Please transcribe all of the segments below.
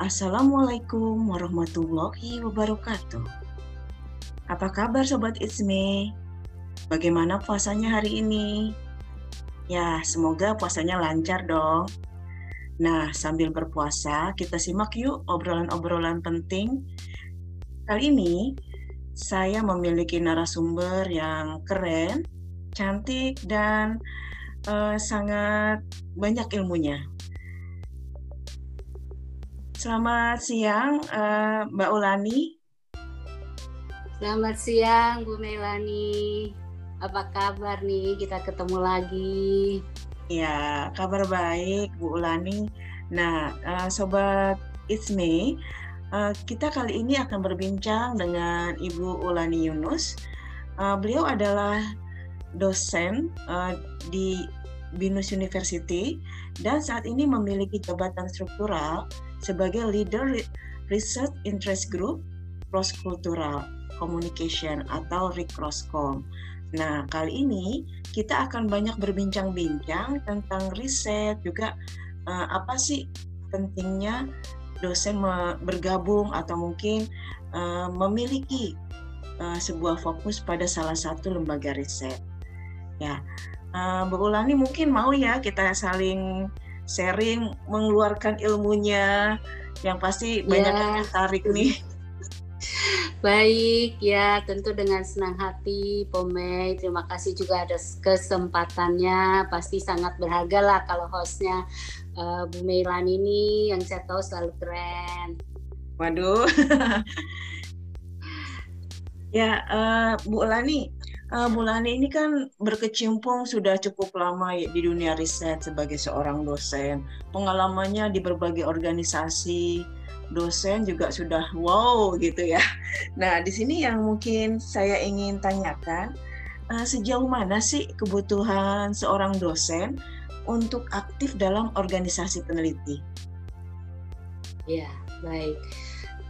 Assalamualaikum warahmatullahi wabarakatuh. Apa kabar Sobat Itsme? Bagaimana puasanya hari ini? Ya, semoga puasanya lancar dong. Nah, sambil berpuasa, kita simak yuk obrolan-obrolan penting. Kali ini, saya memiliki narasumber yang keren, cantik, dan uh, sangat banyak ilmunya. Selamat siang, uh, Mbak Ulani. Selamat siang, Bu Melani. Apa kabar nih? Kita ketemu lagi. Ya, kabar baik Bu Ulani. Nah, uh, Sobat It's Me, uh, kita kali ini akan berbincang dengan Ibu Ulani Yunus. Uh, beliau adalah dosen uh, di Binus University dan saat ini memiliki jabatan struktural sebagai leader Research Interest Group Cross Cultural Communication atau RICROSCOM. Nah, kali ini kita akan banyak berbincang-bincang tentang riset juga uh, apa sih pentingnya dosen bergabung atau mungkin uh, memiliki uh, sebuah fokus pada salah satu lembaga riset. Ya, uh, Bu mungkin mau ya kita saling sharing mengeluarkan ilmunya yang pasti banyak yeah. yang tertarik nih. Baik, ya tentu dengan senang hati Pomei. Terima kasih juga atas kesempatannya. Pasti sangat berharga lah kalau hostnya uh, Bu Meilan ini yang saya tahu selalu keren. Waduh. ya, uh, Bu Lani, uh, Bu Lani ini kan berkecimpung sudah cukup lama ya di dunia riset sebagai seorang dosen. Pengalamannya di berbagai organisasi, dosen juga sudah wow gitu ya. Nah, di sini yang mungkin saya ingin tanyakan, uh, sejauh mana sih kebutuhan seorang dosen untuk aktif dalam organisasi peneliti? Ya, baik.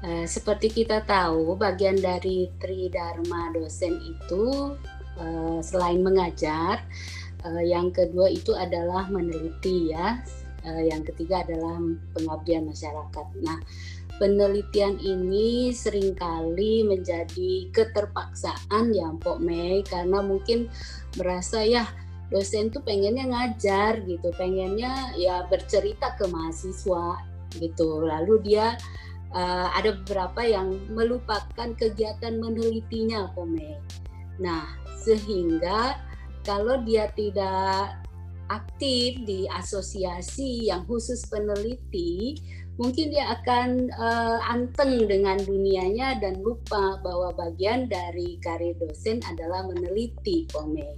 Uh, seperti kita tahu, bagian dari Tridharma dosen itu uh, selain mengajar, uh, yang kedua itu adalah meneliti ya uh, yang ketiga adalah pengabdian masyarakat. Nah, penelitian ini sering kali menjadi keterpaksaan ya Mpok Mei karena mungkin merasa ya dosen tuh pengennya ngajar gitu, pengennya ya bercerita ke mahasiswa gitu. Lalu dia uh, ada beberapa yang melupakan kegiatan menelitinya Mpok Mei. Nah, sehingga kalau dia tidak aktif di asosiasi yang khusus peneliti, mungkin dia akan uh, anteng dengan dunianya dan lupa bahwa bagian dari karir dosen adalah meneliti, Pome.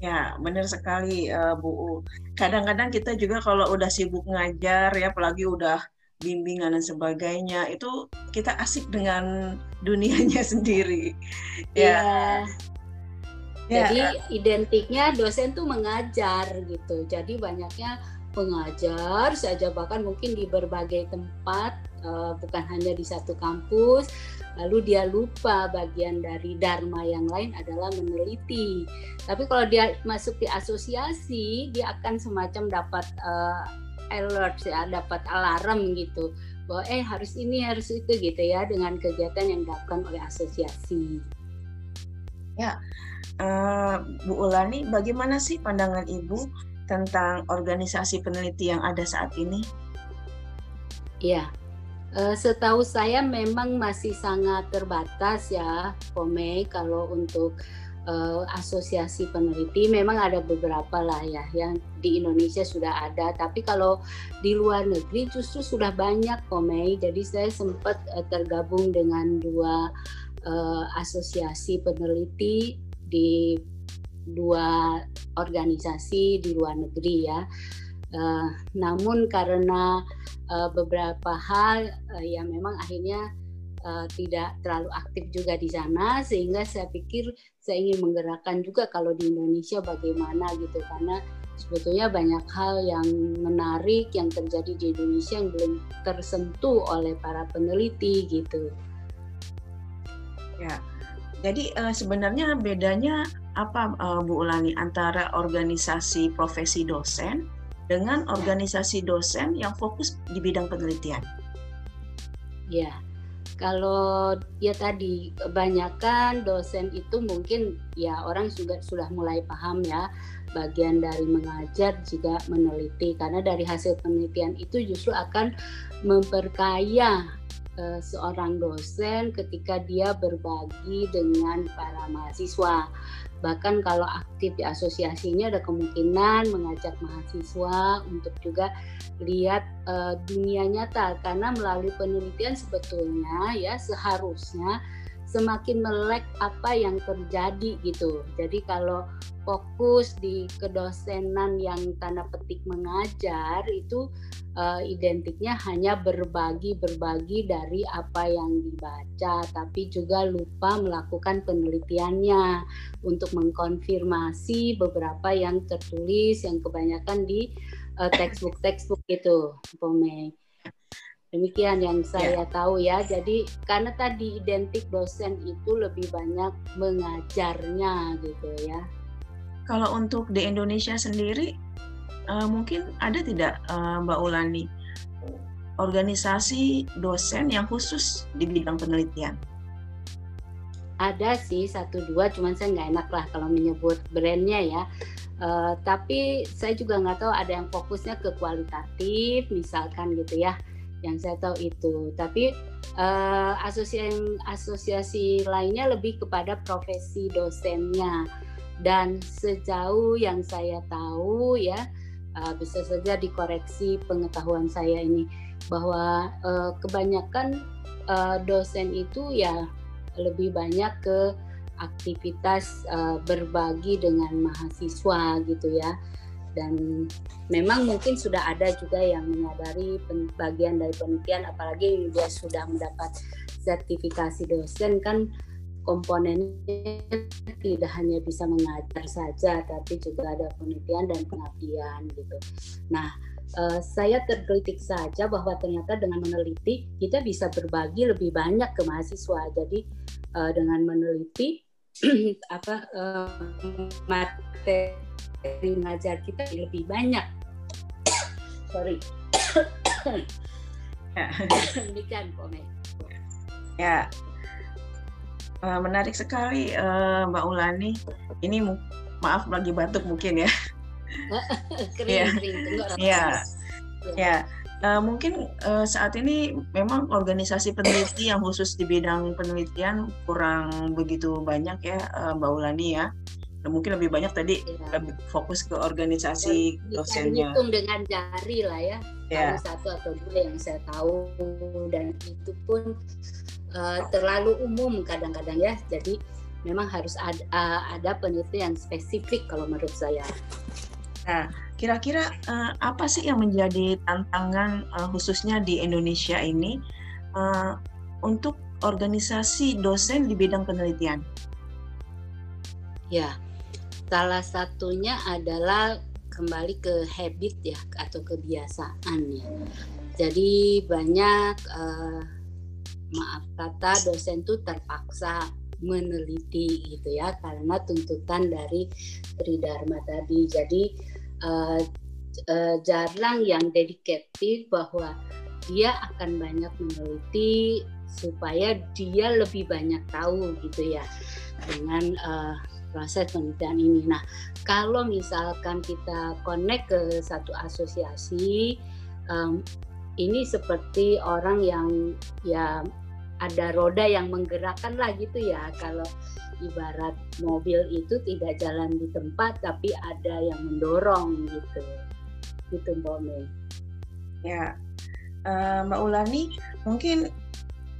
Ya, benar sekali uh, Bu. Kadang-kadang kita juga kalau udah sibuk ngajar ya, apalagi udah bimbingan dan sebagainya, itu kita asik dengan dunianya sendiri. Ya. ya. Ya. Jadi identiknya dosen tuh mengajar gitu. Jadi banyaknya pengajar saja bahkan mungkin di berbagai tempat uh, bukan hanya di satu kampus. Lalu dia lupa bagian dari dharma yang lain adalah meneliti. Tapi kalau dia masuk di asosiasi, dia akan semacam dapat uh, alert ya, dapat alarm gitu bahwa eh harus ini harus itu gitu ya dengan kegiatan yang dilakukan oleh asosiasi. Ya, uh, Bu Ulani, bagaimana sih pandangan Ibu tentang organisasi peneliti yang ada saat ini? Uh, setahu saya memang masih sangat terbatas ya, Pome, kalau untuk uh, asosiasi peneliti memang ada beberapa lah ya yang di Indonesia sudah ada tapi kalau di luar negeri justru sudah banyak Pome jadi saya sempat uh, tergabung dengan dua uh, asosiasi peneliti di dua organisasi di luar negeri ya. Uh, namun karena uh, beberapa hal uh, yang memang akhirnya uh, tidak terlalu aktif juga di sana sehingga saya pikir saya ingin menggerakkan juga kalau di Indonesia bagaimana gitu karena sebetulnya banyak hal yang menarik yang terjadi di Indonesia yang belum tersentuh oleh para peneliti gitu. Ya, jadi uh, sebenarnya bedanya apa uh, Bu Ulani antara organisasi profesi dosen dengan organisasi dosen yang fokus di bidang penelitian? Ya, kalau ya tadi kebanyakan dosen itu mungkin ya orang sudah sudah mulai paham ya bagian dari mengajar juga meneliti. Karena dari hasil penelitian itu justru akan memperkaya uh, seorang dosen ketika dia berbagi dengan para mahasiswa bahkan kalau aktif di asosiasi ini ada kemungkinan mengajak mahasiswa untuk juga lihat uh, dunia nyata. Karena melalui penelitian sebetulnya ya seharusnya semakin melek apa yang terjadi gitu. Jadi kalau fokus di kedosenan yang tanda petik mengajar itu uh, identiknya hanya berbagi berbagi dari apa yang dibaca, tapi juga lupa melakukan penelitiannya untuk mengkonfirmasi beberapa yang tertulis yang kebanyakan di uh, textbook textbook itu, Pome. Demikian yang ya. saya yeah. tahu ya. Jadi karena tadi identik dosen itu lebih banyak mengajarnya gitu ya. Kalau untuk di Indonesia sendiri uh, mungkin ada tidak uh, Mbak Ulani organisasi dosen yang khusus di bidang penelitian? Ada sih satu dua, cuman saya nggak enak lah kalau menyebut brandnya ya. Uh, tapi saya juga nggak tahu ada yang fokusnya ke kualitatif, misalkan gitu ya yang saya tahu itu. Tapi uh, asosiasi asosiasi lainnya lebih kepada profesi dosennya. Dan sejauh yang saya tahu ya uh, bisa saja dikoreksi pengetahuan saya ini bahwa uh, kebanyakan uh, dosen itu ya lebih banyak ke aktivitas uh, berbagi dengan mahasiswa gitu ya dan memang mungkin sudah ada juga yang menyadari bagian dari penelitian apalagi dia sudah mendapat sertifikasi dosen kan komponennya tidak hanya bisa mengajar saja tapi juga ada penelitian dan pengabdian gitu. Nah, uh, saya tergelitik saja bahwa ternyata dengan meneliti kita bisa berbagi lebih banyak ke mahasiswa. Jadi uh, dengan meneliti apa uh, materi dari mengajar kita lebih banyak. Sorry. Demikian komen. Ya, uh, menarik sekali uh, Mbak Ulani. Ini maaf lagi batuk mungkin ya. kering, kering. Ya, ya. Uh, mungkin uh, saat ini memang organisasi peneliti yang khusus di bidang penelitian kurang begitu banyak ya uh, Mbak Ulani ya mungkin lebih banyak tadi ya. lebih fokus ke organisasi ya, dosennya. Hitung dengan jari lah ya, ya. satu atau dua yang saya tahu dan itu pun uh, terlalu umum kadang-kadang ya. Jadi memang harus ada, uh, ada penelitian spesifik kalau menurut saya. Nah, kira-kira uh, apa sih yang menjadi tantangan uh, khususnya di Indonesia ini uh, untuk organisasi dosen di bidang penelitian? Ya, Salah satunya adalah kembali ke habit ya atau kebiasaan ya. Jadi banyak uh, maaf kata dosen tuh terpaksa meneliti gitu ya karena tuntutan dari Tridharma tadi. Jadi uh, uh, jarang yang dedikatif bahwa dia akan banyak meneliti supaya dia lebih banyak tahu gitu ya dengan uh, proses penelitian ini. Nah, kalau misalkan kita connect ke satu asosiasi, um, ini seperti orang yang ya ada roda yang menggerakkan lah gitu ya. Kalau ibarat mobil itu tidak jalan di tempat, tapi ada yang mendorong gitu. Gitu Mbak. Ya, uh, Mbak Ulani, mungkin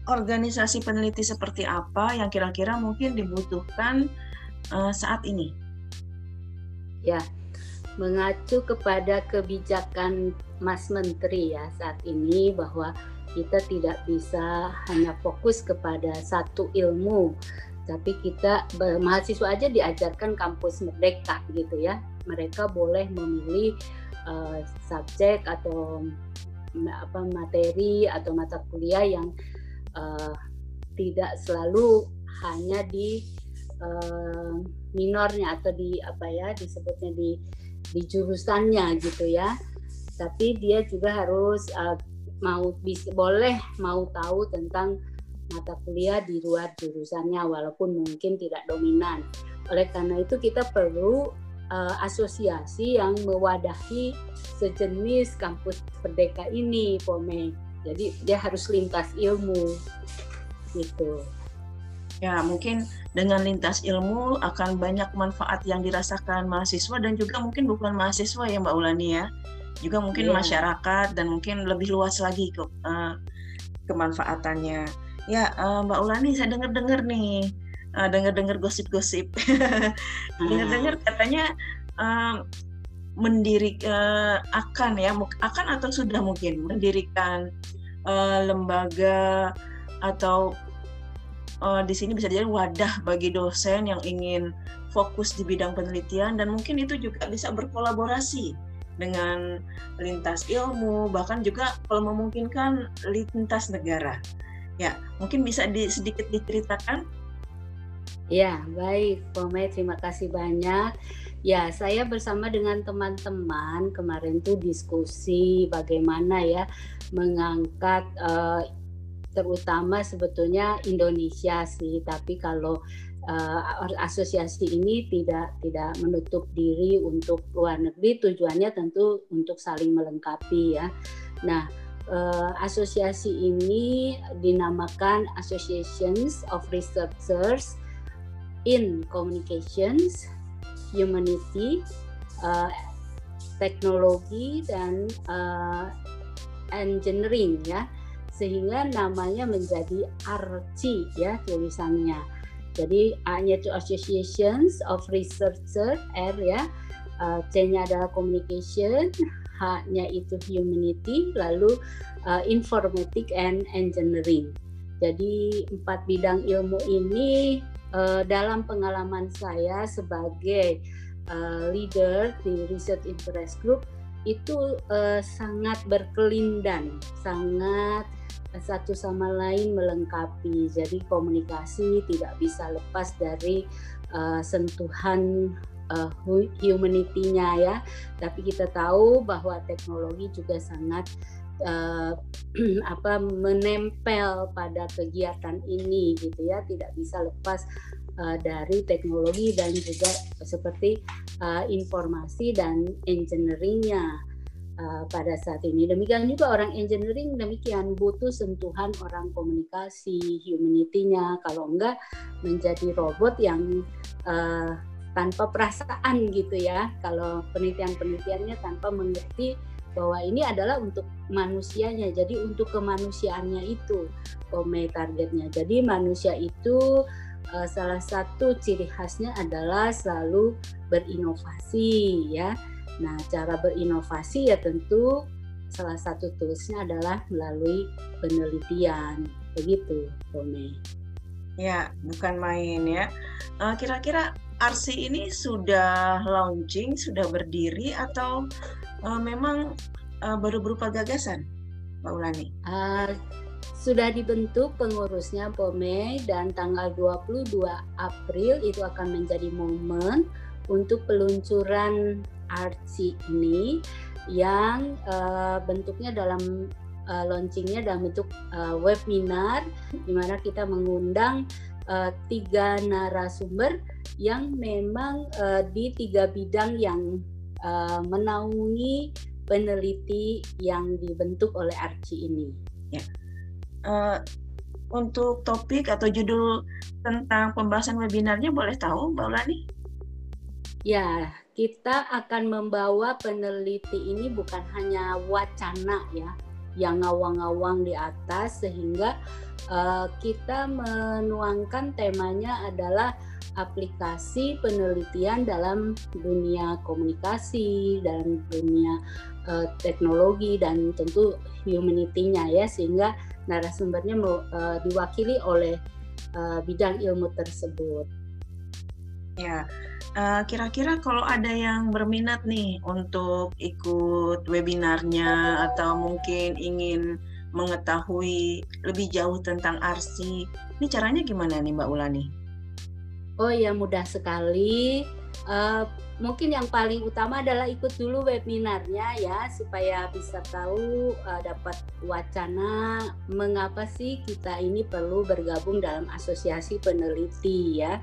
organisasi peneliti seperti apa yang kira-kira mungkin dibutuhkan uh, saat ini? Ya, mengacu kepada kebijakan Mas Menteri ya saat ini bahwa kita tidak bisa hanya fokus kepada satu ilmu, tapi kita mahasiswa aja diajarkan kampus merdeka gitu ya. Mereka boleh memilih uh, subjek atau apa materi atau mata kuliah yang uh, tidak selalu hanya di uh, minornya atau di apa ya disebutnya di di jurusannya gitu ya tapi dia juga harus uh, mau bisa boleh mau tahu tentang mata kuliah di luar jurusannya walaupun mungkin tidak dominan. Oleh karena itu kita perlu uh, asosiasi yang mewadahi sejenis kampus Merdeka ini, Pome. Jadi dia harus lintas ilmu, gitu. Ya, mungkin dengan lintas ilmu akan banyak manfaat yang dirasakan mahasiswa dan juga mungkin bukan mahasiswa ya Mbak Ulani ya, juga mungkin yeah. masyarakat dan mungkin lebih luas lagi ke uh, kemanfaatannya. Ya, uh, Mbak Ulani saya dengar-dengar nih uh, dengar-dengar gosip-gosip. dengar-dengar katanya uh, mendiri uh, akan ya akan atau sudah mungkin mendirikan uh, lembaga atau uh, di sini bisa jadi wadah bagi dosen yang ingin fokus di bidang penelitian dan mungkin itu juga bisa berkolaborasi dengan lintas ilmu bahkan juga kalau memungkinkan lintas negara. Ya, mungkin bisa di, sedikit diceritakan Ya, baik, Pome, terima kasih banyak. Ya, saya bersama dengan teman-teman kemarin tuh diskusi bagaimana ya mengangkat uh, terutama sebetulnya Indonesia sih, tapi kalau uh, asosiasi ini tidak tidak menutup diri untuk luar negeri, tujuannya tentu untuk saling melengkapi ya. Nah, uh, asosiasi ini dinamakan Associations of Researchers in communications, humanity, uh, teknologi dan uh, engineering ya sehingga namanya menjadi ARCI ya tulisannya. Jadi A-nya itu Associations of Researcher R ya, uh, C-nya adalah Communication, H-nya itu Humanity, lalu uh, Informatic and Engineering. Jadi empat bidang ilmu ini uh, dalam pengalaman saya sebagai uh, leader di Research Interest Group itu uh, sangat berkelindan, sangat satu sama lain melengkapi. Jadi komunikasi tidak bisa lepas dari uh, sentuhan uh, humanity-nya ya. Tapi kita tahu bahwa teknologi juga sangat uh, apa menempel pada kegiatan ini gitu ya tidak bisa lepas uh, dari teknologi dan juga seperti uh, informasi dan engineeringnya uh, pada saat ini. Demikian juga orang engineering demikian butuh sentuhan orang komunikasi humanity-nya. Kalau enggak menjadi robot yang uh, tanpa perasaan gitu ya. Kalau penelitian-penelitiannya tanpa mengerti bahwa ini adalah untuk manusianya. Jadi untuk kemanusiaannya itu Pome targetnya. Jadi manusia itu uh, salah satu ciri khasnya adalah selalu berinovasi ya nah cara berinovasi ya tentu salah satu toolsnya adalah melalui penelitian. Begitu Pome ya bukan main ya. Uh, kira-kira RC ini sudah launching sudah berdiri atau uh, memang uh, baru berupa gagasan, Mbak Ulani? Uh, sudah dibentuk pengurusnya POME dan tanggal 22 April itu akan menjadi momen untuk peluncuran RC ini yang uh, bentuknya dalam uh, launchingnya dalam bentuk uh, webinar di mana kita mengundang uh, tiga narasumber yang memang uh, di tiga bidang yang uh, menaungi peneliti yang dibentuk oleh Arci ini. Ya. Uh, untuk topik atau judul tentang pembahasan webinarnya boleh tahu Mbak Ulani? Ya, kita akan membawa peneliti ini bukan hanya wacana ya, yang ngawang-ngawang di atas sehingga uh, kita menuangkan temanya adalah aplikasi penelitian dalam dunia komunikasi dan dunia uh, teknologi dan tentu humanity-nya ya sehingga narasumbernya uh, diwakili oleh uh, bidang ilmu tersebut. Ya, kira-kira uh, kalau ada yang berminat nih untuk ikut webinarnya atau mungkin ingin mengetahui lebih jauh tentang arsi, ini caranya gimana nih Mbak Ulani? Oh ya mudah sekali. Uh, mungkin yang paling utama adalah ikut dulu webinarnya ya supaya bisa tahu uh, dapat wacana mengapa sih kita ini perlu bergabung dalam asosiasi peneliti ya.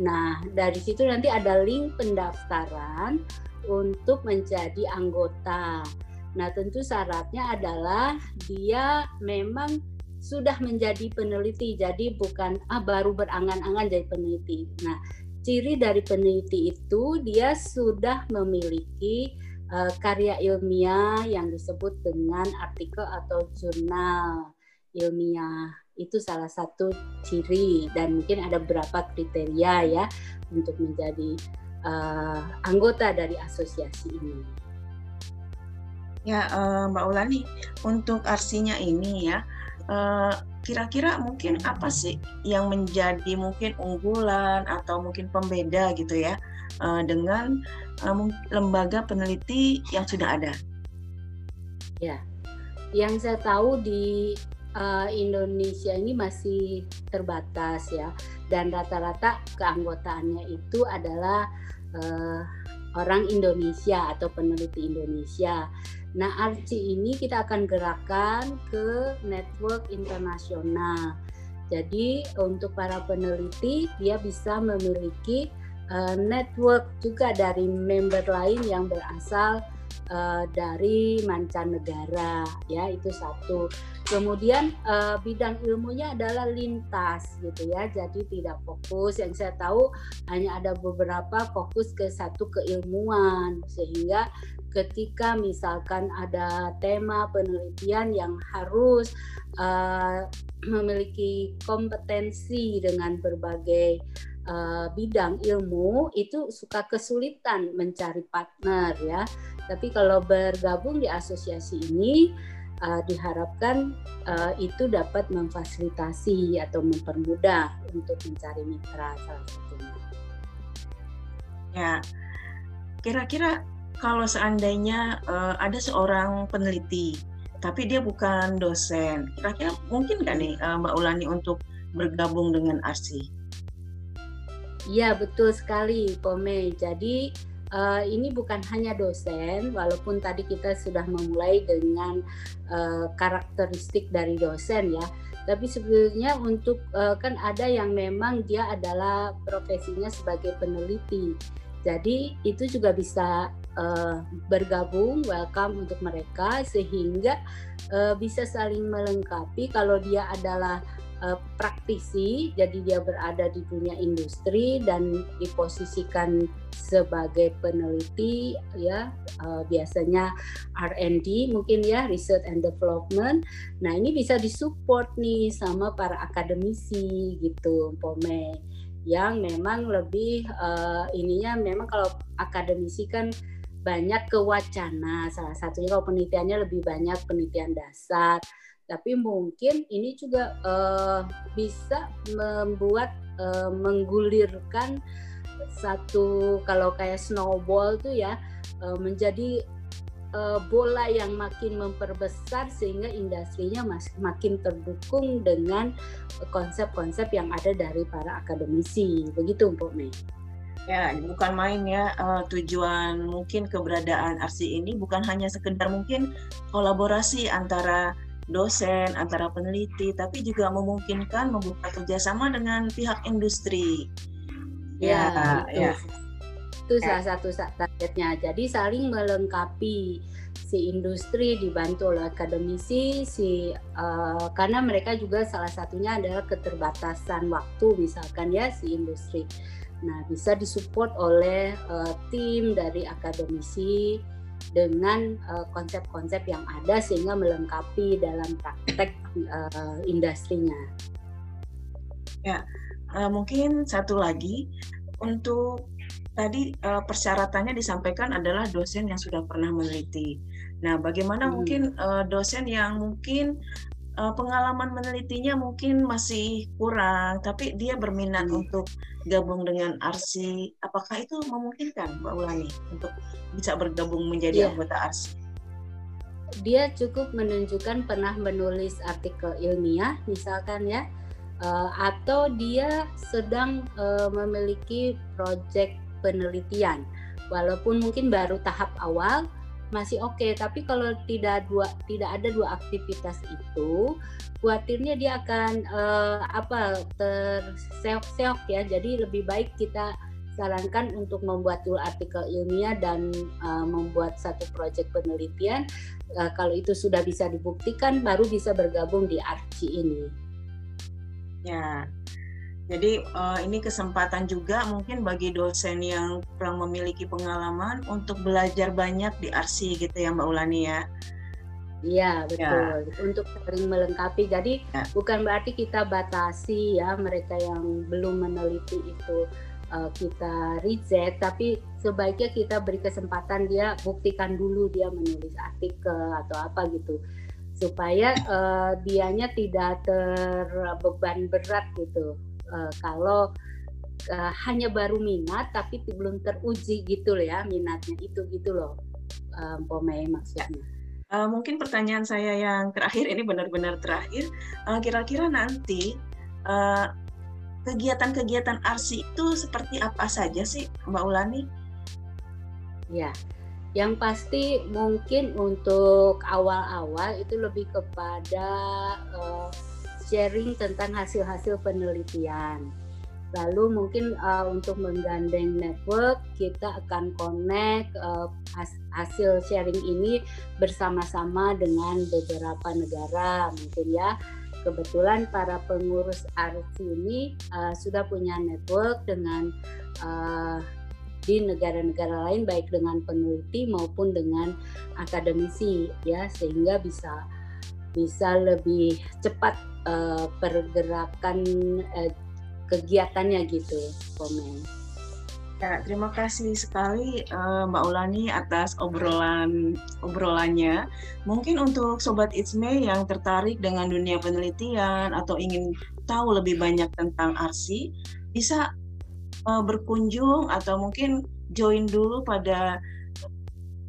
Nah, dari situ nanti ada link pendaftaran untuk menjadi anggota. Nah, tentu syaratnya adalah dia memang sudah menjadi peneliti, jadi bukan ah baru berangan-angan jadi peneliti. Nah, ciri dari peneliti itu dia sudah memiliki uh, karya ilmiah yang disebut dengan artikel atau jurnal ilmiah itu salah satu ciri dan mungkin ada beberapa kriteria ya untuk menjadi uh, anggota dari asosiasi ini. Ya, uh, Mbak Ulani, untuk arsinya ini ya, uh, kira-kira mungkin apa sih yang menjadi mungkin unggulan atau mungkin pembeda gitu ya uh, dengan uh, lembaga peneliti yang sudah ada? Ya, yang saya tahu di uh, Indonesia ini masih terbatas ya, dan rata-rata keanggotaannya itu adalah uh, orang Indonesia atau peneliti Indonesia. Nah, Arci ini kita akan gerakan ke network internasional. Jadi untuk para peneliti dia bisa memiliki uh, network juga dari member lain yang berasal uh, dari mancanegara ya itu satu. Kemudian uh, bidang ilmunya adalah lintas gitu ya jadi tidak fokus. Yang saya tahu hanya ada beberapa fokus ke satu keilmuan sehingga ketika misalkan ada tema penelitian yang harus uh, memiliki kompetensi dengan berbagai uh, bidang ilmu itu suka kesulitan mencari partner ya. Tapi kalau bergabung di asosiasi ini uh, diharapkan uh, itu dapat memfasilitasi atau mempermudah untuk mencari mitra salah satunya. Ya, kira-kira kalau seandainya uh, ada seorang peneliti, tapi dia bukan dosen, kira-kira mungkin nggak nih Mbak Ulani untuk bergabung dengan ARSI? Iya betul sekali, Pome. Jadi uh, ini bukan hanya dosen, walaupun tadi kita sudah memulai dengan uh, karakteristik dari dosen ya. Tapi sebenarnya untuk uh, kan ada yang memang dia adalah profesinya sebagai peneliti. Jadi itu juga bisa uh, bergabung, welcome untuk mereka sehingga uh, bisa saling melengkapi. Kalau dia adalah uh, praktisi, jadi dia berada di dunia industri dan diposisikan sebagai peneliti, ya uh, biasanya R&D mungkin ya research and development. Nah ini bisa disupport nih sama para akademisi gitu, Pome yang memang lebih uh, ininya memang kalau akademisi kan banyak ke wacana salah satunya kalau penelitiannya lebih banyak penelitian dasar tapi mungkin ini juga uh, bisa membuat uh, menggulirkan satu kalau kayak snowball tuh ya uh, menjadi uh, bola yang makin memperbesar sehingga industrinya makin terdukung dengan konsep-konsep yang ada dari para akademisi begitu Mbak Mei. Ya, bukan main ya. Uh, tujuan mungkin keberadaan RC ini bukan hanya sekedar mungkin kolaborasi antara dosen, antara peneliti, tapi juga memungkinkan membuka kerjasama dengan pihak industri. Ya, ya. Itu, ya. itu salah satu targetnya. Jadi saling melengkapi si industri dibantu oleh akademisi, si uh, karena mereka juga salah satunya adalah keterbatasan waktu misalkan ya si industri. Nah, bisa disupport oleh uh, tim dari akademisi dengan uh, konsep-konsep yang ada sehingga melengkapi dalam praktek uh, industrinya. Ya, uh, mungkin satu lagi untuk tadi uh, persyaratannya disampaikan adalah dosen yang sudah pernah meneliti. Nah, bagaimana hmm. mungkin uh, dosen yang mungkin uh, pengalaman menelitinya mungkin masih kurang, tapi dia berminat hmm. untuk gabung dengan ARSI. Apakah itu memungkinkan, Mbak Ulani, untuk bisa bergabung menjadi yeah. anggota ARSI? Dia cukup menunjukkan pernah menulis artikel ilmiah, misalkan ya, uh, atau dia sedang uh, memiliki proyek penelitian walaupun mungkin baru tahap awal masih oke okay. tapi kalau tidak dua tidak ada dua aktivitas itu khawatirnya dia akan uh, apa terseok-seok ya jadi lebih baik kita sarankan untuk membuat dulu artikel ilmiah dan uh, membuat satu proyek penelitian uh, kalau itu sudah bisa dibuktikan baru bisa bergabung di ARCI ini ya jadi uh, ini kesempatan juga mungkin bagi dosen yang kurang memiliki pengalaman untuk belajar banyak di ARSI gitu ya Mbak Ulani ya. Iya betul ya. untuk sering melengkapi. Jadi ya. bukan berarti kita batasi ya mereka yang belum meneliti itu uh, kita reject, tapi sebaiknya kita beri kesempatan dia buktikan dulu dia menulis artikel atau apa gitu supaya uh, dianya tidak terbeban berat gitu uh, kalau uh, hanya baru minat tapi belum teruji gitu loh ya minatnya itu gitu loh um, Pomei maksudnya. Uh, mungkin pertanyaan saya yang terakhir ini benar-benar terakhir. Kira-kira uh, nanti uh, kegiatan-kegiatan arsi itu seperti apa saja sih Mbak Ulani? Ya, yang pasti mungkin untuk awal-awal itu lebih kepada uh, sharing tentang hasil-hasil penelitian. Lalu mungkin uh, untuk menggandeng network kita akan connect uh, hasil sharing ini bersama-sama dengan beberapa negara mungkin ya. Kebetulan para pengurus ARC ini uh, sudah punya network dengan uh, di negara-negara lain baik dengan peneliti maupun dengan akademisi ya sehingga bisa bisa lebih cepat uh, pergerakan uh, kegiatannya gitu komen. Ya, terima kasih sekali uh, Mbak Ulani atas obrolan obrolannya. Mungkin untuk sobat Itsme yang tertarik dengan dunia penelitian atau ingin tahu lebih banyak tentang ARSI, bisa uh, berkunjung atau mungkin join dulu pada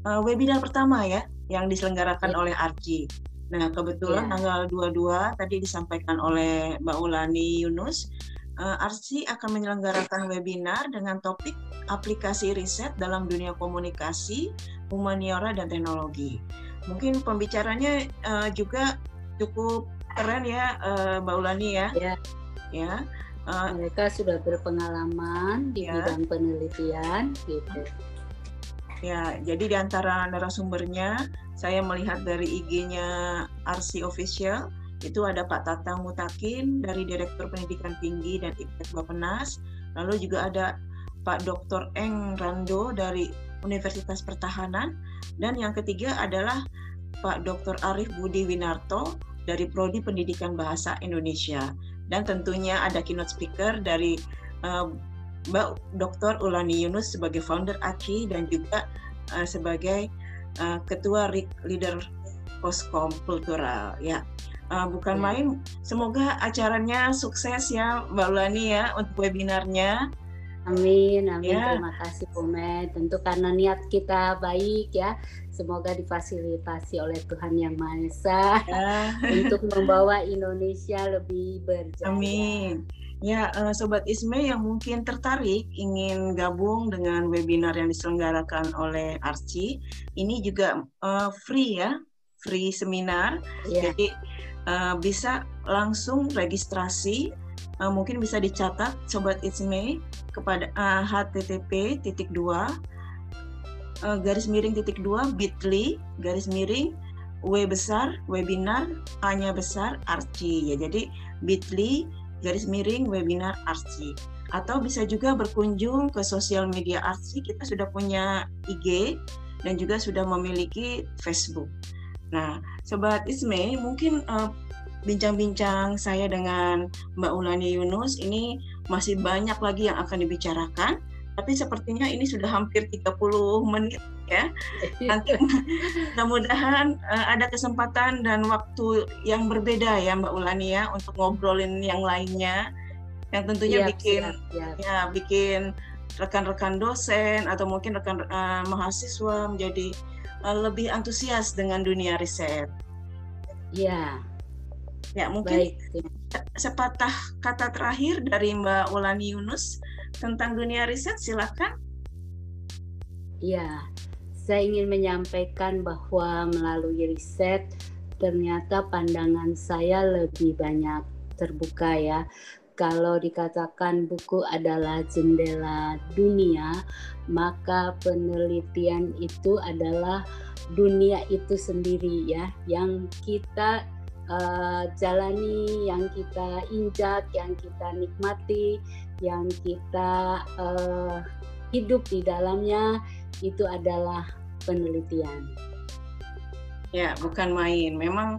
uh, webinar pertama ya yang diselenggarakan ya. oleh ARCI. Nah, kebetulan yeah. tanggal 22 tadi disampaikan oleh Mbak Ulani Yunus, RC akan menyelenggarakan webinar dengan topik aplikasi riset dalam dunia komunikasi, humaniora dan teknologi. Mungkin pembicaranya uh, juga cukup keren ya uh, Mbak Ulani ya. Yeah. Ya. Uh, Mereka sudah berpengalaman di yeah. bidang penelitian gitu. Ya, jadi di antara narasumbernya saya melihat dari IG-nya RC Official itu ada Pak Tatang Mutakin dari Direktur Pendidikan Tinggi dan Iptek Bapenas, lalu juga ada Pak Dr. Eng Rando dari Universitas Pertahanan, dan yang ketiga adalah Pak Dr. Arif Budi Winarto dari Prodi Pendidikan Bahasa Indonesia. Dan tentunya ada keynote speaker dari uh, Mbak Dr. Ulani Yunus sebagai founder ACI dan juga uh, sebagai uh, ketua leader Poskom Kultural ya. Uh, bukan ya. main. Semoga acaranya sukses ya Mbak Ulani ya untuk webinarnya. Amin, amin. Ya. Terima kasih Pome. Tentu karena niat kita baik ya. Semoga difasilitasi oleh Tuhan Yang Maha Esa ya. untuk membawa Indonesia lebih berjaya. Amin. Ya, uh, Sobat Isme yang mungkin tertarik ingin gabung dengan webinar yang diselenggarakan oleh Arci, ini juga uh, free ya, free seminar. Yeah. Jadi uh, bisa langsung registrasi, uh, mungkin bisa dicatat Sobat Isme kepada uh, http titik dua uh, garis miring titik dua bit.ly garis miring w besar webinar hanya besar arci ya jadi bit.ly garis miring webinar Arsi atau bisa juga berkunjung ke sosial media Arsi kita sudah punya IG dan juga sudah memiliki Facebook. Nah, sobat Isme, mungkin eh, bincang-bincang saya dengan Mbak Ulani Yunus ini masih banyak lagi yang akan dibicarakan tapi sepertinya ini sudah hampir 30 menit ya. Nanti mudah-mudahan uh, ada kesempatan dan waktu yang berbeda ya Mbak Ulani ya untuk ngobrolin yang lainnya yang tentunya siap, bikin siap, siap. ya bikin rekan-rekan dosen atau mungkin rekan uh, mahasiswa menjadi uh, lebih antusias dengan dunia riset. Iya. Ya, mungkin Baik. sepatah kata terakhir dari Mbak Ulani Yunus tentang dunia riset silakan. Ya, saya ingin menyampaikan bahwa melalui riset ternyata pandangan saya lebih banyak terbuka ya. Kalau dikatakan buku adalah jendela dunia, maka penelitian itu adalah dunia itu sendiri ya, yang kita uh, jalani, yang kita injak, yang kita nikmati, yang kita uh, hidup di dalamnya itu adalah penelitian. Ya, bukan main. Memang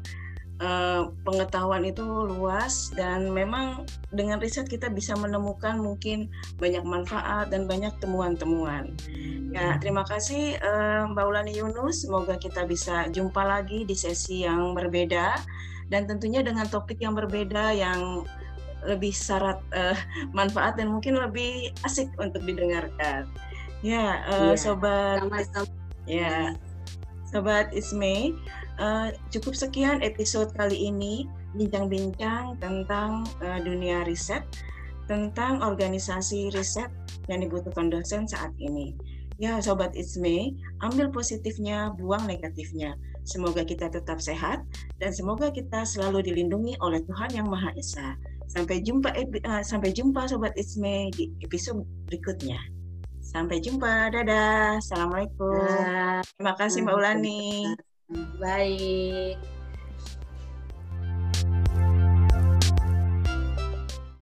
uh, pengetahuan itu luas dan memang dengan riset kita bisa menemukan mungkin banyak manfaat dan banyak temuan-temuan. Ya, terima kasih uh, Mbak Ulani Yunus. Semoga kita bisa jumpa lagi di sesi yang berbeda dan tentunya dengan topik yang berbeda yang lebih syarat uh, manfaat dan mungkin lebih asik untuk didengarkan. Ya, uh, ya, sobat. Sama-sama. Ya, Sobat Isme, uh, cukup sekian episode kali ini bincang-bincang tentang uh, dunia riset, tentang organisasi riset yang dibutuhkan dosen saat ini. Ya, Sobat Isme, ambil positifnya, buang negatifnya. Semoga kita tetap sehat dan semoga kita selalu dilindungi oleh Tuhan Yang Maha Esa. Sampai jumpa uh, sampai jumpa Sobat Isme di episode berikutnya. Sampai jumpa. Dadah. Assalamualaikum. Terima kasih Mbak Ulani. Baik.